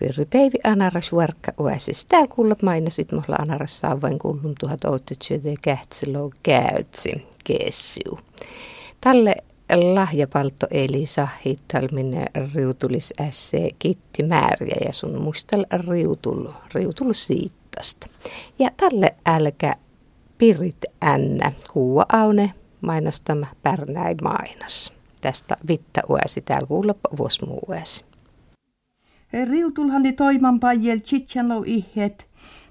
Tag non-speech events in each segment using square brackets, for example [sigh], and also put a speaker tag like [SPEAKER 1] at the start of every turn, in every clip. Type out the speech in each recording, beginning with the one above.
[SPEAKER 1] Pirri Peivi anaras varkka oasis. Täällä kuulet mainasit mulla anaras vain kuullum tuhat outetsyötä kähtsilou käytsi kessiu. Tälle lahjapalto eli sahittalmin riutulis ässe kitti määriä ja sun muistel riutul, riutul siittasta. Ja tälle älkä pirit ännä kuua aune mainostama pärnäi mainas. Tästä vitta uäsi täällä kuulla vuos muu uäsi.
[SPEAKER 2] Riutulhan li toiman pajel chichanlo ihet.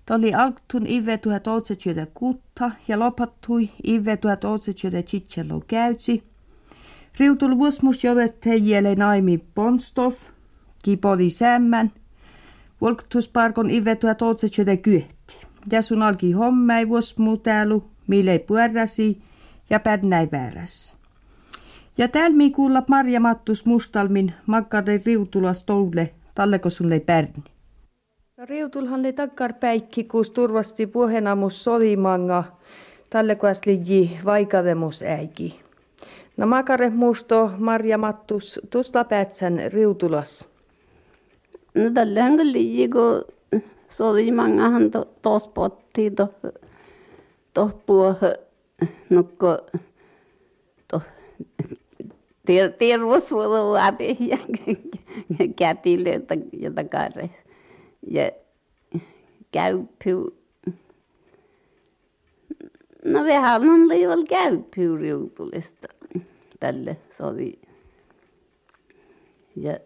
[SPEAKER 2] Toli alktun ive tuhat kutta ja lopattui ive tuhat chichanlo käytsi. Riutul vuosmus jolette jele naimi Bonstof, kipoli sämmän. Volktusparkon ive tuhat kyhti. Ja sun alki hommäi vuosmuutäälu, mille puerrasi ja pädnäi vääräs. Ja täällä kuulla Marja Mattus Mustalmin makkari riutulas toule Talleko sun ei pärni?
[SPEAKER 3] No riutulhan le takkar päikki, kus turvasti puhenamus solimanga, talleko äsli vaikademus äiki. No makare musto Marja Mattus, tusta päätsän riutulas.
[SPEAKER 4] No tällähän kun liiji, kun solimangahan to, tos potti to, to puoh, nukko to terveyshuoltoaate [laughs] ja kätille ja takare. Ja käypyy. No vähän on liival käypyy riutulista tälle oli. Ja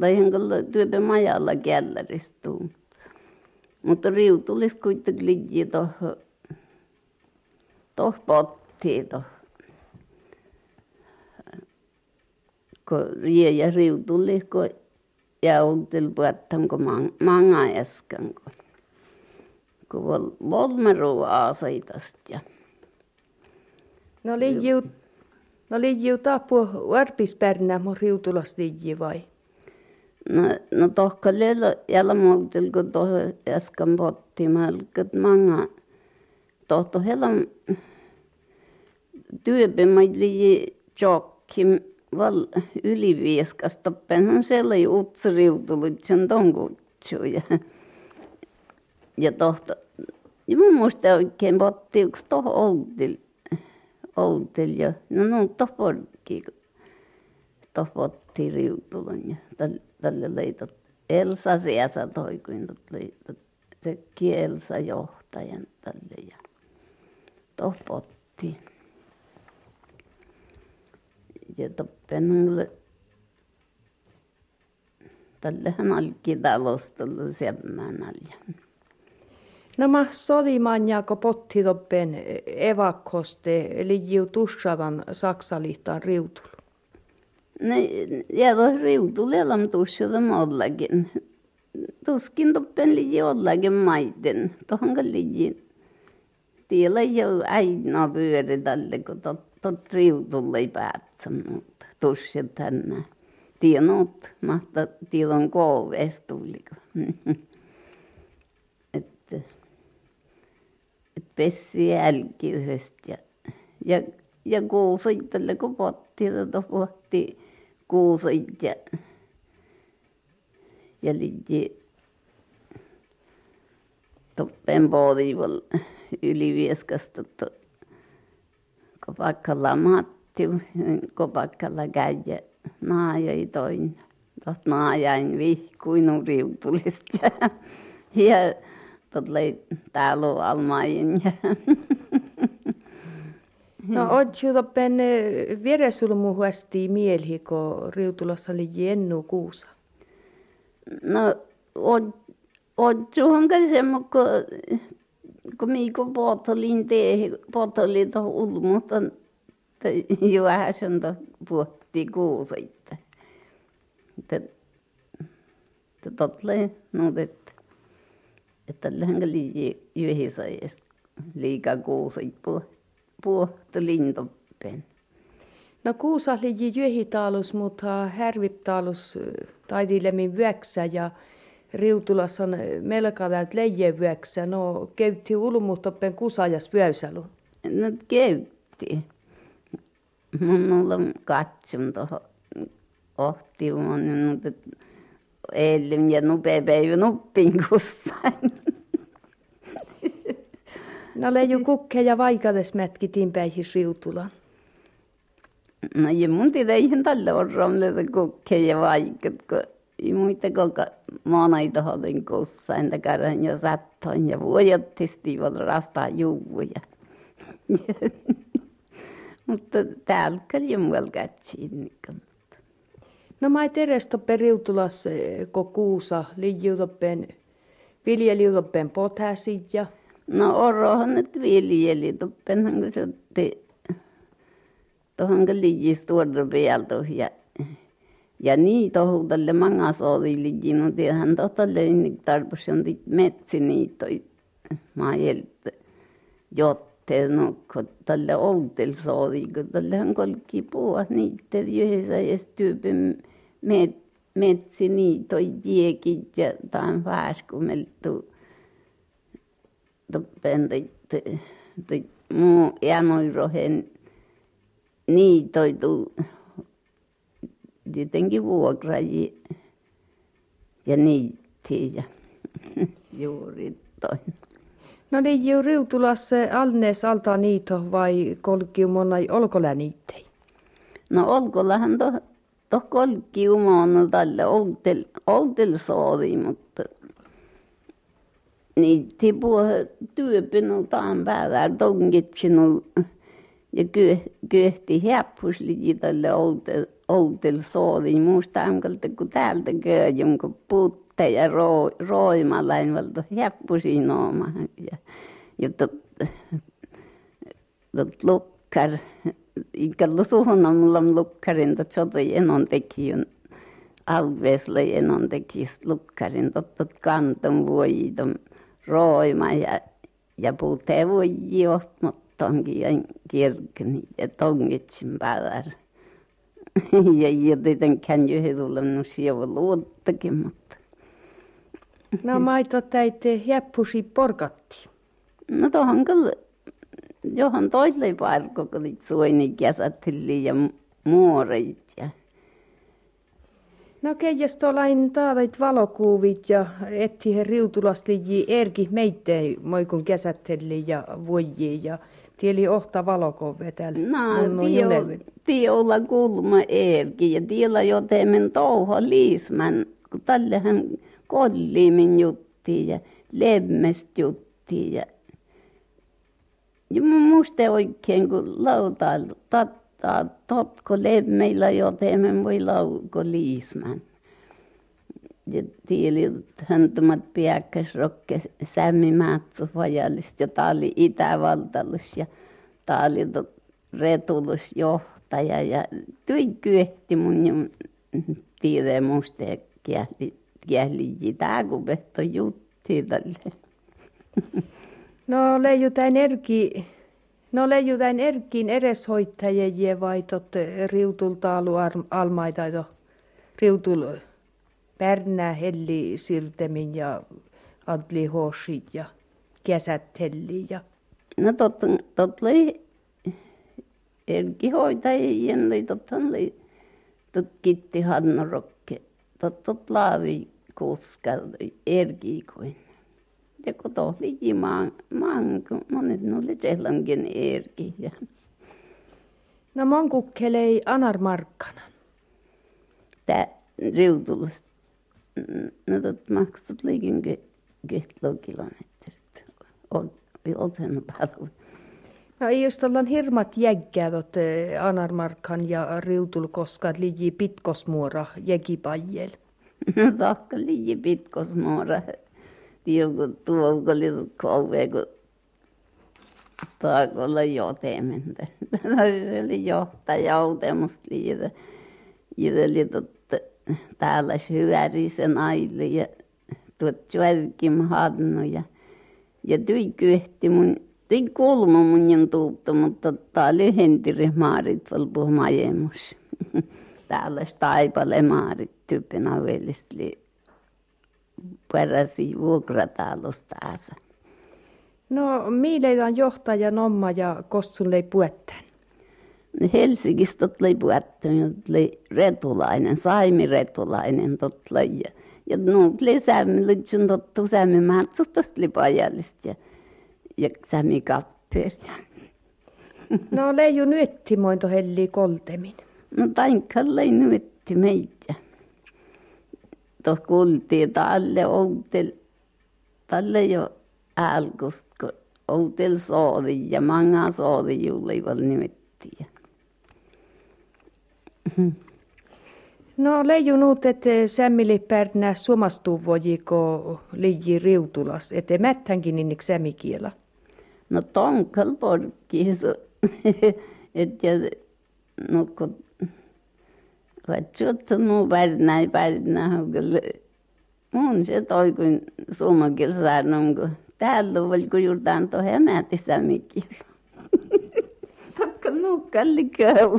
[SPEAKER 4] laihan kyllä työpä majalla källäristuu. Mutta riutulis kuitenkin liian tuohon tuohon pottiin tuohon kun riejä riutuli, kun jäutil puettan, kun manga äsken, kun, kun volmeru aasaitast ja.
[SPEAKER 3] No liijiu, no liijiu tapu varpispärnä mun riutulas liiji vai?
[SPEAKER 4] No, no tohka leillä jällä muutil, kun tuohon äsken potti, malkat manga. Tohto mä liiji jokkim val ylivieskasta. Penhän siellä ei utsriutunut sen tonkutsuja. Ja tohta, ja mun muista oikein potti yksi tohon outil, outil ja no no tohporki, toh potti riutulun ja tälle leitot. Elsa siäsä toi, kun leitot. Teki Elsa johtajan tälle ja toh potti. Ja toppenangle tällehän alki talostolla semmään alja.
[SPEAKER 3] Nämä sodimaan jako potti toppen evakkoste eli jiu tussavan saksalihtaan riutul.
[SPEAKER 4] Ne jäädä riutul elam tussada mollakin. Tuskin toppen liji ollakin maiden. Tohonka liji. Tiellä jo aina pyöri tälle, kun tot, tot riutulle mutta tussit tänne. Tienot, mahta tiedon kouvesta tuliko. [laughs] että et pessi jälkiydestä ja, ja, ja kuusit tälle kun potti, tuota pohti kuusit ja, ja liji toppen poodival ylivieskasta, lamat Matti [laughs] kopakkalla käydä naajoi toin. Tuosta naajain vihkuin riutulista ja, ja lei täällä almain. [laughs]
[SPEAKER 3] No ootko toppen vieresulmuhuasti mieli, kun riutulassa oli jennu kuusa?
[SPEAKER 4] No ootkohan semmo, kun kun miiko puotolin teehi, puotolin tuohon ulmuutan että [laughs] juohäsäntä puhti kuusitte. Että että totle no että että lähden liian yhdessä liika kuusit puhti lintoppen.
[SPEAKER 3] No kuusa liian jyhitaalus, mutta härviptaalus taidilemmin vyöksä ja Riutulas on melka täyt leije vyöksä. No käytti ulmuutoppen kusajas vyösälu.
[SPEAKER 4] No käytti minulla on katsum tuohon ohtiumaan, mutta eilen ja nupea päivä nuppin kussain. [laughs]
[SPEAKER 3] No leiju kukke ja vaikades mätkitin päihin riutulan.
[SPEAKER 4] No ja mun tiedä ihan tällä orrolle kukke ja vaikat, kun ei muita koko maanaita hadin kussain takaraan ja sattoin ja vuojottisti vielä rastaa juuja. [laughs] Mutta täällä kyllä muualla kätsiin.
[SPEAKER 3] No mä terestoppe riutulas ko kuusa liijutoppen viljelijutoppen potäsit ja
[SPEAKER 4] No orohan nyt viljeli toppenhan kun se otti tuohon liijis tuoda päältä ja ja niin tohutalle mangas oli liiji no tiehän tohtalle tarpus on metsi niitoi maajelta jotte no tälle outel soodi kun tällehän kolkki puhua niitä yhdessä ja styypin met metsi niitoi jiekit ja taan vaaskumeltu toppen muu janoirohen niitoitu tietenkin vuokrajia ja niitti ja [laughs] juuri toi.
[SPEAKER 3] No niin, ju riutulassa alnees alta niito vai kolki monna olkola niittei?
[SPEAKER 4] No olkolahan to, to kolki umon tälle outel, outel soodi, mutta niitti puhe työpinu taan päivää tongit ja kyöhti häppusli tälle outel, outel. Muista ankalta kun täältä kööjum, kun puutte ja roo, roimalain valta häppusi nooma. Ja, ja tot, lukkar, ikallu mulla on lukkarin, tot sotoi enon tekijän. Alvesla enon tekijäs lukkarin, tot, tot kanton roima ja, ja puute vuoji ohtmottonkin ja kirkni ja tongitsin päällä. [laughs] ja ja tietenkään tulla no siellä luottakin, mutta.
[SPEAKER 3] No maito täitte häppusi porkatti.
[SPEAKER 4] No tohon kyllä, johan toiselle parko, kun niitä suoni käsätteli ja muoreit ja.
[SPEAKER 3] No keijäs tuollain taadait valokuvit ja etti he riutulasti erki meittei moi kun käsätteli ja voji ja tieli ohta valokove täällä.
[SPEAKER 4] No, tie olla kulma erki ja tiellä jo teemen touho liismän, kun tällähän kolliimin jutti ja lemmest jutti ja ja mä muista oikein, kun lautailla tattaa, totko lemmeillä jo teemme voi lauko liismän. Ja tieli häntämät piäkkäs rokke sämmi määtsä vajallista ja tää oli Itävaltalus ja tää oli retulus johtaja ja tui kyehti mun jo tiedä musta ja kiehli, kiehli tää kun jutti tälle. [laughs]
[SPEAKER 3] No leijutain erki, no leijutain erkiin ereshoittajia vai totte riutulta alu almaita jo riutul pärnä helli sirtemin ja antli hosit ja kesät helli ja.
[SPEAKER 4] No tot, tot oli erki hoitajien oli tothan oli tot kitti hannorokke, tot tot laavi kuskalta erki kuin. Ja kun tohli jimaan, maan, kun monet ne oli sellankin erki. Ja.
[SPEAKER 3] No mon kukkelei anarmarkkana.
[SPEAKER 4] Tää riutulusta. No tot maksut liikin kilometrit. Olet sen paljon.
[SPEAKER 3] No ei jos ollaan hirmat jägkäät anarmarkan ja riutulkoskat liiji pitkosmuora jägipajel. [laughs]
[SPEAKER 4] No tahka liiji pitkosmuora joku tuolla kove, kun taakolla jotementä. [laughs] Se oli johtaja musta liitä. Jyveli totta täällä syvärisen aille ja tuot juokin hannu ja ja tui kyhti mun tui kulma mun tuutto, mutta tää lyhentiri maarit val puhumajemus. [laughs] Täällä taipale maarit tyyppinä velistli peräsi vuokratalosta.
[SPEAKER 3] No, miileitä on johtaja Nomma ja Kossunlei Puettän?
[SPEAKER 4] Helsingistä lei Puettän, tot lei Retulainen, Saimi Retulainen tot lei. Ja, ja nuut li sämmi lytsyn tottu sämmi li pajallista ja, ja sämmi kappeer. [laughs]
[SPEAKER 3] No leiju nyttimointo helli koltemin.
[SPEAKER 4] No tainkalla ei nytti meitä. Tuoh kuultiin talle outel, talle jo älkust, kun outel soodi ja manga soodi juhlivat nyttiä.
[SPEAKER 3] No leiju nuut, että sämmili pärnää suomastuvojiko liiji riutulas, että mättänkin innik sämikiela.
[SPEAKER 4] No tonkal porkkiisu, [laughs] että no kun Vatsut nu pärnää pärnää, kyllä mun se toi kun suomakil saanut, kun täällä oli kun juurtaan tuohon hämäti sämikiela. [laughs] Tatka nukkalli käy.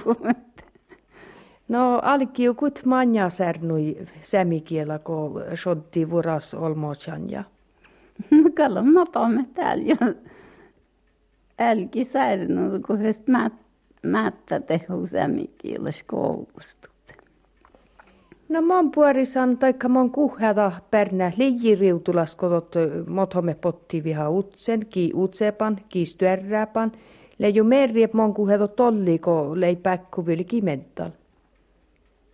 [SPEAKER 3] No alkiu kut manja särnui sämikiela, kun sotti vuras olmochan ja.
[SPEAKER 4] No kalla matamme täällä ja älki särnu, kun mät, mättä tehu sämikielas koulusta.
[SPEAKER 3] No mon puorisan taikka mon kuhhata pärnä liijiriutulas kotot mothomme potti viha utsen, ki utsepan, ki styärräpan. Leiju merriep mon kuhhata tolliko lei päkkuvili kimental.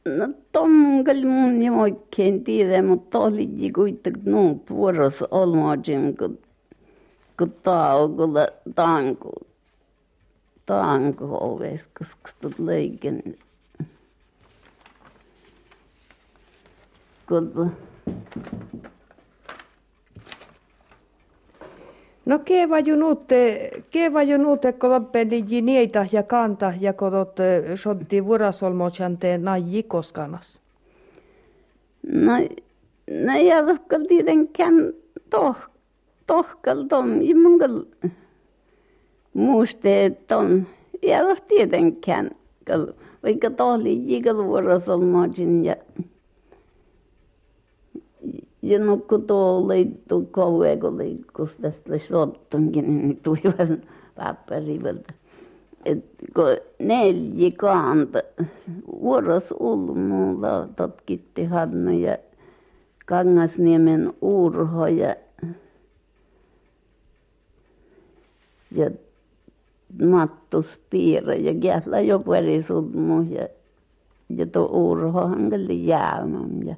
[SPEAKER 4] No tommonkal mun ei oikein tiedä, mutta oli kuitenkin nuut vuorossa olmaajin, kun, kun taukolla tanku, tanku oves, koska tuot leikin. Kun
[SPEAKER 3] No kevaju nuutte, kevaju nuutte koloppeni niitä ja kanta ja kodot sotti vuorosolmochanteen naji koskanas.
[SPEAKER 4] No, no ei ole tietenkään toh, tohkal tom, ei mungal muiste, että on, ei ole tietenkään, vaikka tohli jikal vuorosolmochin ja ja no kun tuo leittu kauan kun tästä slottonkin niin tuivat papparivalta. Et kun neljä kanta vuoros ulmulla totkitti Hannu ja Kangasniemen Urho ja ja Mattus Piira ja Kählä jo perisudmu ja ja tuo Urho hankali jäämän ja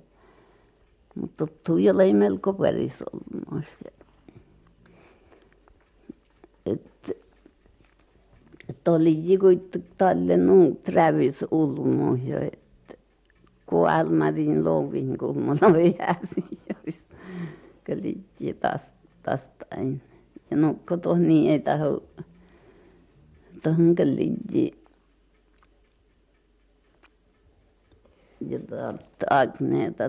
[SPEAKER 4] mutta Tuijalla ei melko välissä ollut että että oli kuitenkin tälle nuut rävis ulmoja että kun Almarin lovin kulmalla pääsi jos kalitsi taas tastain ja nokko tuohon niin ei tahdo tuohon kalitsi ja Agneeta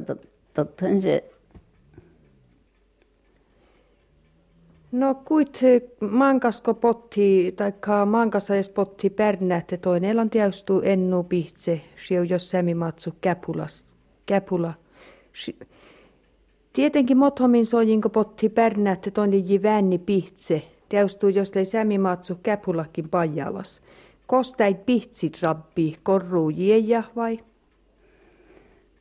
[SPEAKER 4] tottahan se
[SPEAKER 3] No kuit mankasko potti, taikka mankassa edes potti pärnähte toinen on tiaustu ennu pihtse, siu jos sämi matsu käpulas, käpula. Tietenkin mothomin sojinko potti pärnähte toinen ji vänni pihtse, tiaustu jos lei sämi matsu käpulakin pajalas. Kostai pihtsit rabbi, korruu jieja vai?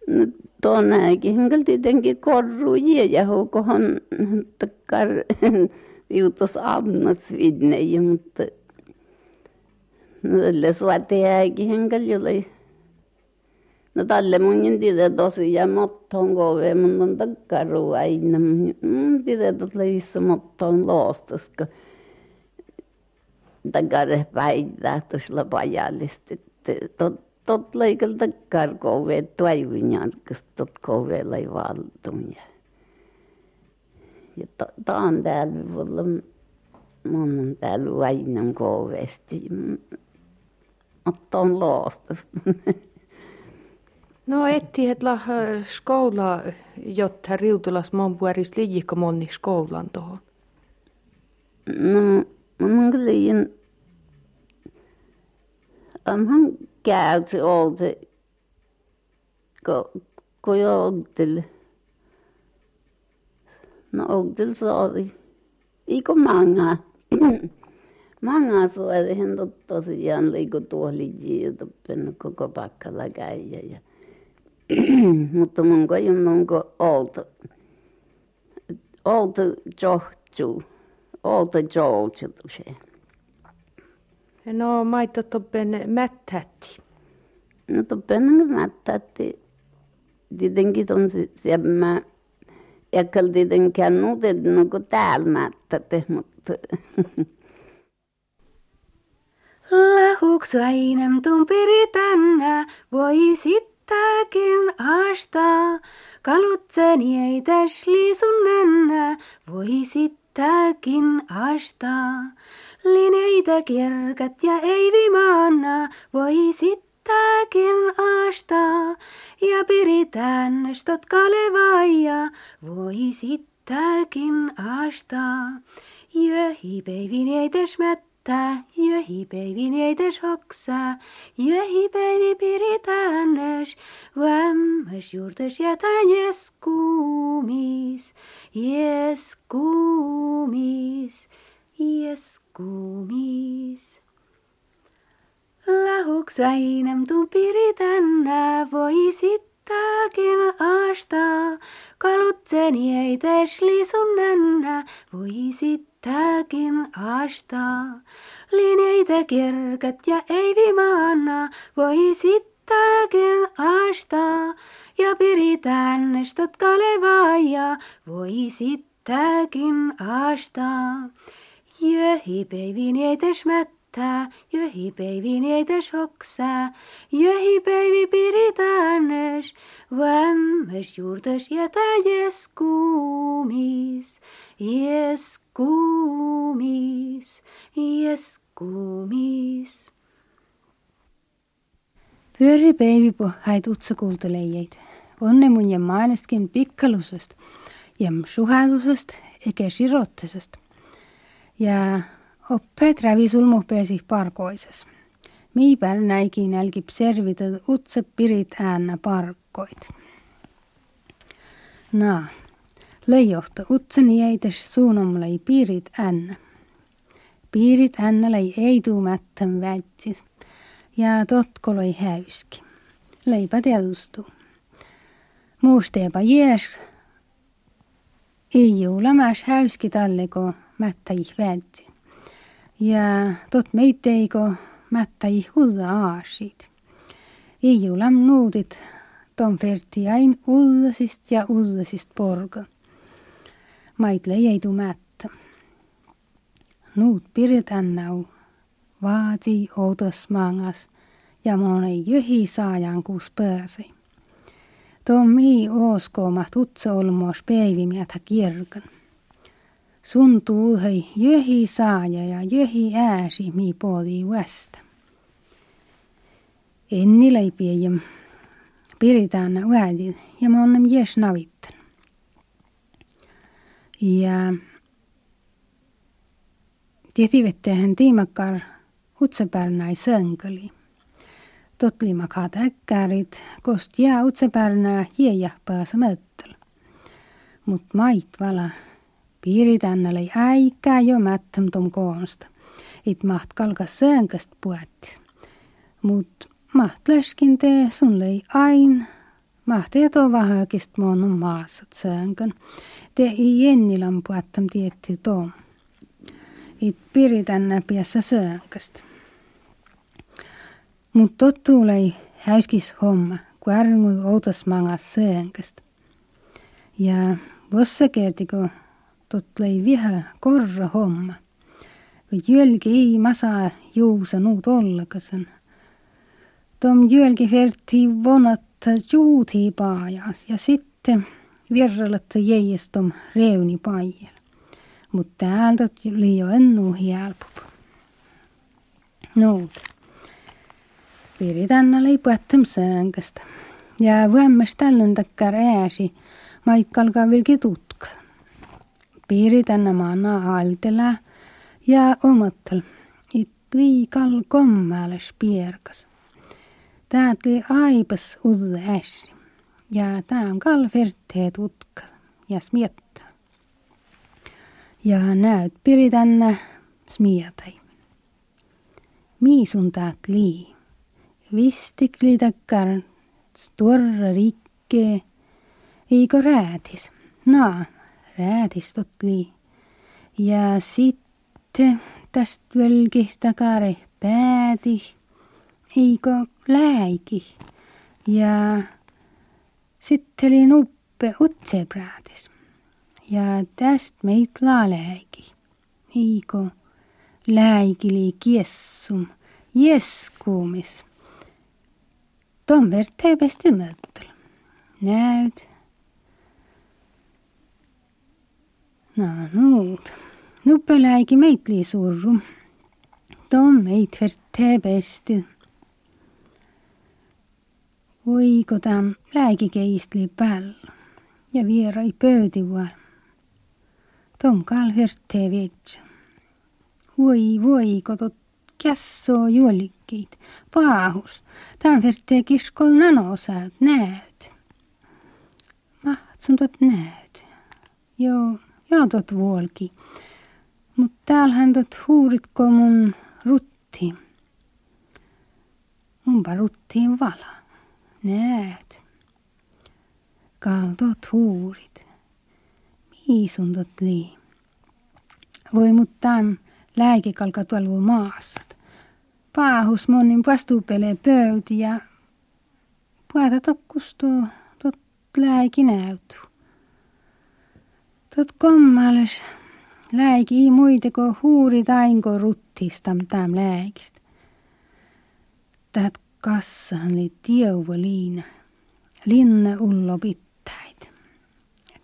[SPEAKER 4] No tuonnekin henkilö tietenkin korruu ja hukohan takkar viutos [laughs] amnas vidne, mutta no tälle suoteäkin henkilö jolle No tälle mun tiedä tosiaan mottoon kove, mun on takkaru aina. Mun tiedä tälle vissä mottoon loostas, kun takkare päivää tuossa pajallista. Tot leikal takkar kove tuajuinjan, kas tot kove lai valtun. Ja, ja ta on täällä vuolla, mun on täällä vainan kovesti. Mutta on loostasta.
[SPEAKER 3] No etti et la skola, jotta riutulas mon puoris liikko monni skolan tohon.
[SPEAKER 4] No, mun kyllä onhan käyty oltu, kun, kun jouteli. No oltiin saari. Eikö manga? manga suorihin tosiaan liiku tuohon liian koko pakkalla käydä. Ja mutta mun kajun onko oltu. Oltu johtuu. Oltu johtuu se.
[SPEAKER 3] No maito toppen mättätti.
[SPEAKER 4] No toppen mättätti. Tietenkin on se, se mä Eikä tietenkään nuutet no kuin täällä mättätte, mutta
[SPEAKER 5] Lahuksainem tumpiri tänä voi sittäkin haastaa. Kalutseni ei täsli sun nännä voi sittäkin haastaa. Lineitä kierkat ja ei vimaana voi sittäkin haastaa. Ja piritään stot kalevaja voi sittäkin haastaa. Jöhi peivin ei täsmät Tää jöhipäivin ei täs hoksaa, jöhipäivi piritäännös, vämmäs juurtes jätän jeskuumis, jeskuumis, jeskuumis. Lahuks väinem tuun piritänä voi sittäkin astaa, kalutseni ei täs lisun voi sittää tämäkin astaa. Linjeitä kerkat ja ei vimaana voi sittäkin astaa. Ja piritään nestot kalevaa voi sittäkin astaa. Jöhi peivin ei mättää, jöhi peivin ei hoksaa. Jöhi peivi piritäännös, vämmäs juurtas jätä jeskuumis, jeskuumis kuumis, jes kuumis.
[SPEAKER 6] Pyöri päivipohjait utsakulteleijät. Onne mun ja mainestkin pikkalusesta ja suhadusesta eikä sirottisesta. Ja oppeet rävi sulmuhpeesi parkoises. Miipär näikin nälkip servitet utse pirit äänä parkkoit. Naa. Leijohto utseni eitäs suunomlai piirit ännä. Piirit ännälei ei tuu mättän väitsi. Ja totkoloi häyski. Leipä telustuu. Muusteepa jees. Ei juu lämäs häyski talleko mättäji väitsi. Ja tot meitteiko mättäji hulla aasit. Ei juu läm nuutit ton ferti ain ullasist ja ullasist porga. Maitle ei mättä. Nuut piritän vaati outos mangas ja monen jöhi saajan kus pääsi. Tommi oskoomat utsa olmos päivimiätä kirkan. Sun tuuhei jöhi saaja ja jöhi ääsi mi puoli västä. Enni leipiä piritään äädin ja monen jes navittan. Ja tietivettehän tiimakkar utsepärnäi sönkeli. Totlimakhat äkkärit, kost jää utsepärnää hiejahpaasa möttel. Mut mait vala piiritännäli äikää jo mättämtom koonsta. It maht kalkas sönkäst puetti. Mut maht läskin tee sun lei ain Mahteeto vähäkist mon maassa sänkön. Te ei jennilän puettam tietty tom. It piritän näpiässä sönköstä. Mut tottuulei häyskis homma, kun outas mangas sönköstä. Ja vossa kertiko totlei viha korra homma. Kun jölki ei masaa juusa nuut ollakasen. Tom jölki verti vonat juuti paajas ja sitten virralletta jäistom reuni paijel. Mutta täältä oli jo ennu helppo. Nuut. Piritän leipuettem säänkästä. Ja vuommas tällän takkar ääsi, maikkalka vilki tutka. piirida nämä aaltela ja omattal, it liikal kommalas pierkas. Taatli aipas udde ässi ja taam kal verteet utka ja smietta. Ja näyt piritänne smietai. Miisun taat lii. Vistikli takkar storra rikke, eikö räätis. Naa, räätis totli. Ja sitten tästä velki takare pääti, eikö läiki. Ja sitten oli nuppe utsepräätis. Ja tästä meitä läiki. Eikö läikili kiessum, jeskuumis. Tom verte besti möttel. Näyt. Nanud, nu belägi meid lisurru. De meid verte bästi. Uikoda lägi keistli päll ja vierai pöödivuol. Tom kal verte vets. Ui voikodot kässo juolikkiit, paahus. Tam verte kiskol nanosaat näöt. Mahtsuntot näöt. Joo. Joo tot vuolki. Mut täällähän tot huuritko mun rutti. Munpa ruttiin vala. Näyt. Kaltot huurit. Miisun tot lii. Voi mut täm lääkikalka tuolla maassa. Paahus monin vastuupelee pöyti ja tokkusto tot lääki näytu. Tot kommales lääki ei muiteko huuri tainko ruttistam täm lääkistä. Tät kassahan oli tieuva liina. Linna ullo pittäit.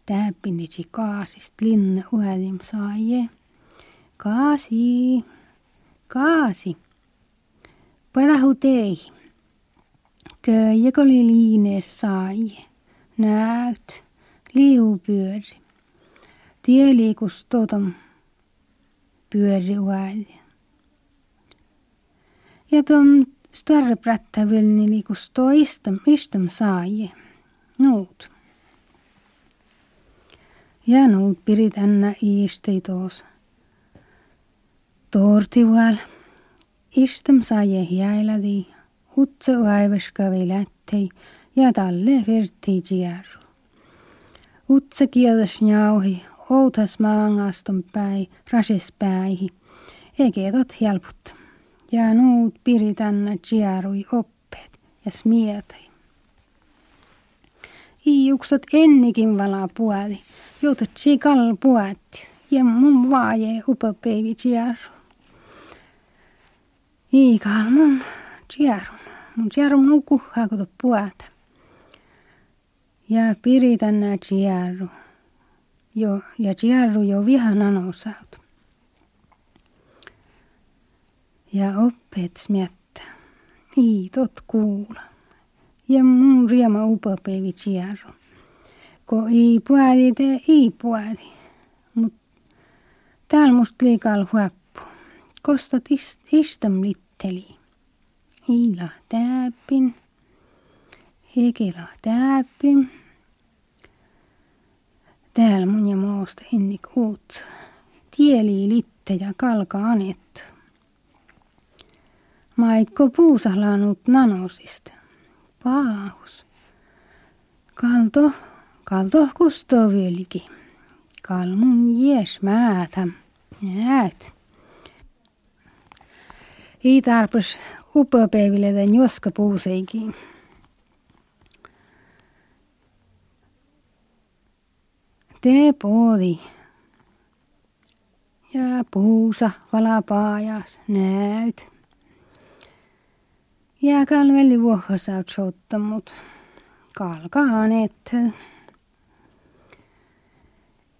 [SPEAKER 6] Täppinitsi kaasist linna uhelim saajee. Kaasi, kaasi. Padahu tei. Köijäkö oli liinees sai. Näyt, liupyöri. Tie liikus totom pyöri uädi. Ja tom större prättävilni liikus to istam, istam sai. Nuut. Ja nuut pirit änna iistei toos. Tortival. Istam saie hiailadi. Utse aivaskavi lättei ja talle verti jiaru. Utse kiedas njauhi, outas maangaston päi, rases päihi. Eikä tot helput. Ja nuut piritänna jiarui oppeet ja smietai. Iuksot ennikin valaa puoli, joutat kal puetti ja mun vaaje upopeivi jiaru. Iikal mun tjärum. Mun tjärum nuku hakuta puata. Ja piritän nää tjäru. Jo, ja tjäru jo viha nanosaut. Ja oppeet smiettä. Ii tot kuula. Ja mun riema upopeivi tjäru. Ko ei puadi te ei puadi. Mut täällä musta liikal huoppu kostat ist, istam litteli. Iila täpin. Hekela täpin. Täällä mun ja moosta ennik uut. Tieli litte ja kalka anet. Maikko puusalanut nanosista. Paahus. Kalto, kalto kustoo vieläkin. Kalmun jes määtä. Näyt. Ei tarpeeksi upeapäiville tämän joska puuseikin. Te poodi. Ja puusa valapaajas näyt. Ja kalveli vuohasaut souttamut. Kalkaanet.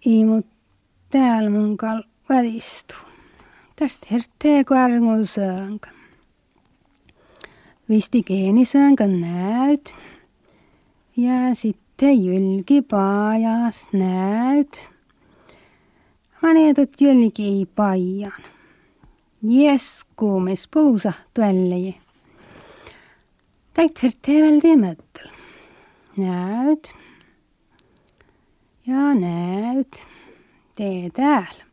[SPEAKER 6] Ei mut täällä mun kal välistuu. Tästä herttee kvarngun söönkä. Visti geenisöönkä näyt. Ja sitten ühte jõlgi pajas näed. Ma needut jõlgi pajan. Jes kuumis puusa tälli. Täitsa teevel tiimetel. Näed. Ja näed. Tee täällä.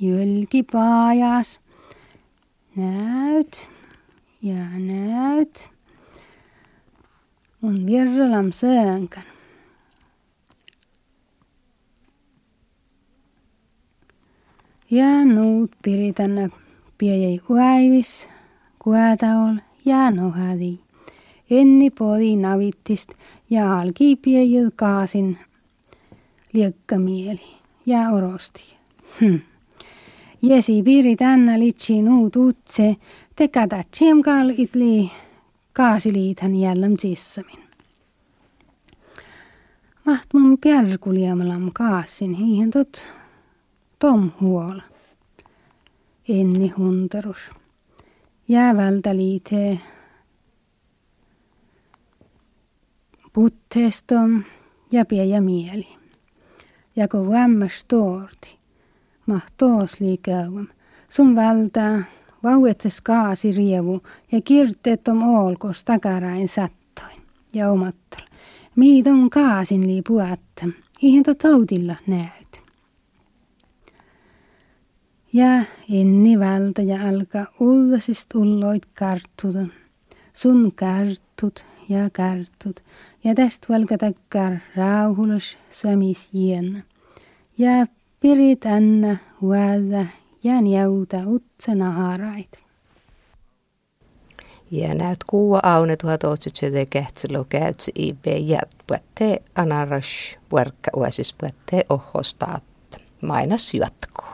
[SPEAKER 6] Jylki pajas. Näyt ja näyt. ونبير العمسان كان ja nüüd piritan piei kuaivis, kuataol ja nohadi. Enni podi navittist ja algi piei kaasin liekka mieli ja orosti. Hm. Jesi piiri tänna litsi nuud utse, teka ta tsimkal itli kaasiliithan sissamin. Maht mun pjärkuliamalam kaasin hiihen tot tom huola. Enni hunterus. Jäävältä liitee putteestom ja piejä mieli. Ja kun vämmäs toorti, mahtoos liikauam, sun vältää vauettes kaasi rievu ja kirteet om olkos takarain sattoin ja omattal. Miit on kaasin lii ihan tautilla näyt. Ja enni vältä ja alka ullasist ulloit kartuta, sun kartut ja kartut, ja tästä valka takkar rauhulas svämis jienna. Ja pirit anna huolta ja njauta utsa naharait.
[SPEAKER 1] Ja näet kuua aune tuhat otsitsete kähtselo käytsi ibe jätpuette anaras puerkka uasis puette ohostaat. Mainas jatkuu.